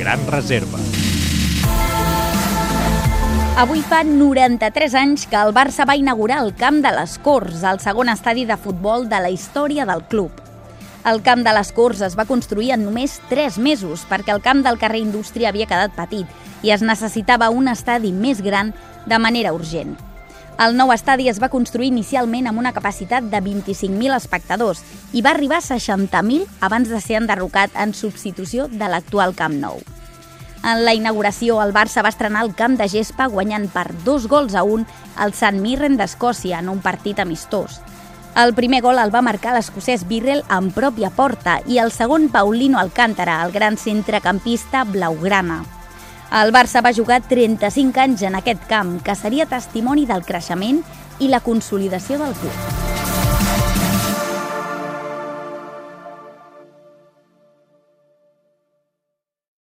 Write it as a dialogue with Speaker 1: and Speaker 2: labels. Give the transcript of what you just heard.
Speaker 1: gran reserva.
Speaker 2: Avui fa 93 anys que el Barça va inaugurar el Camp de les Corts, el segon estadi de futbol de la història del club. El Camp de les Corts es va construir en només 3 mesos perquè el camp del carrer Indústria havia quedat petit i es necessitava un estadi més gran de manera urgent. El nou estadi es va construir inicialment amb una capacitat de 25.000 espectadors i va arribar a 60.000 abans de ser enderrocat en substitució de l'actual Camp Nou. En la inauguració, el Barça va estrenar el camp de gespa guanyant per dos gols a un al Sant Mirren d'Escòcia en un partit amistós. El primer gol el va marcar l'escocès Birrell en pròpia porta i el segon Paulino Alcántara, el gran centrecampista blaugrana. El Barça va jugar 35 anys en aquest camp, que seria testimoni del creixement i la consolidació del club.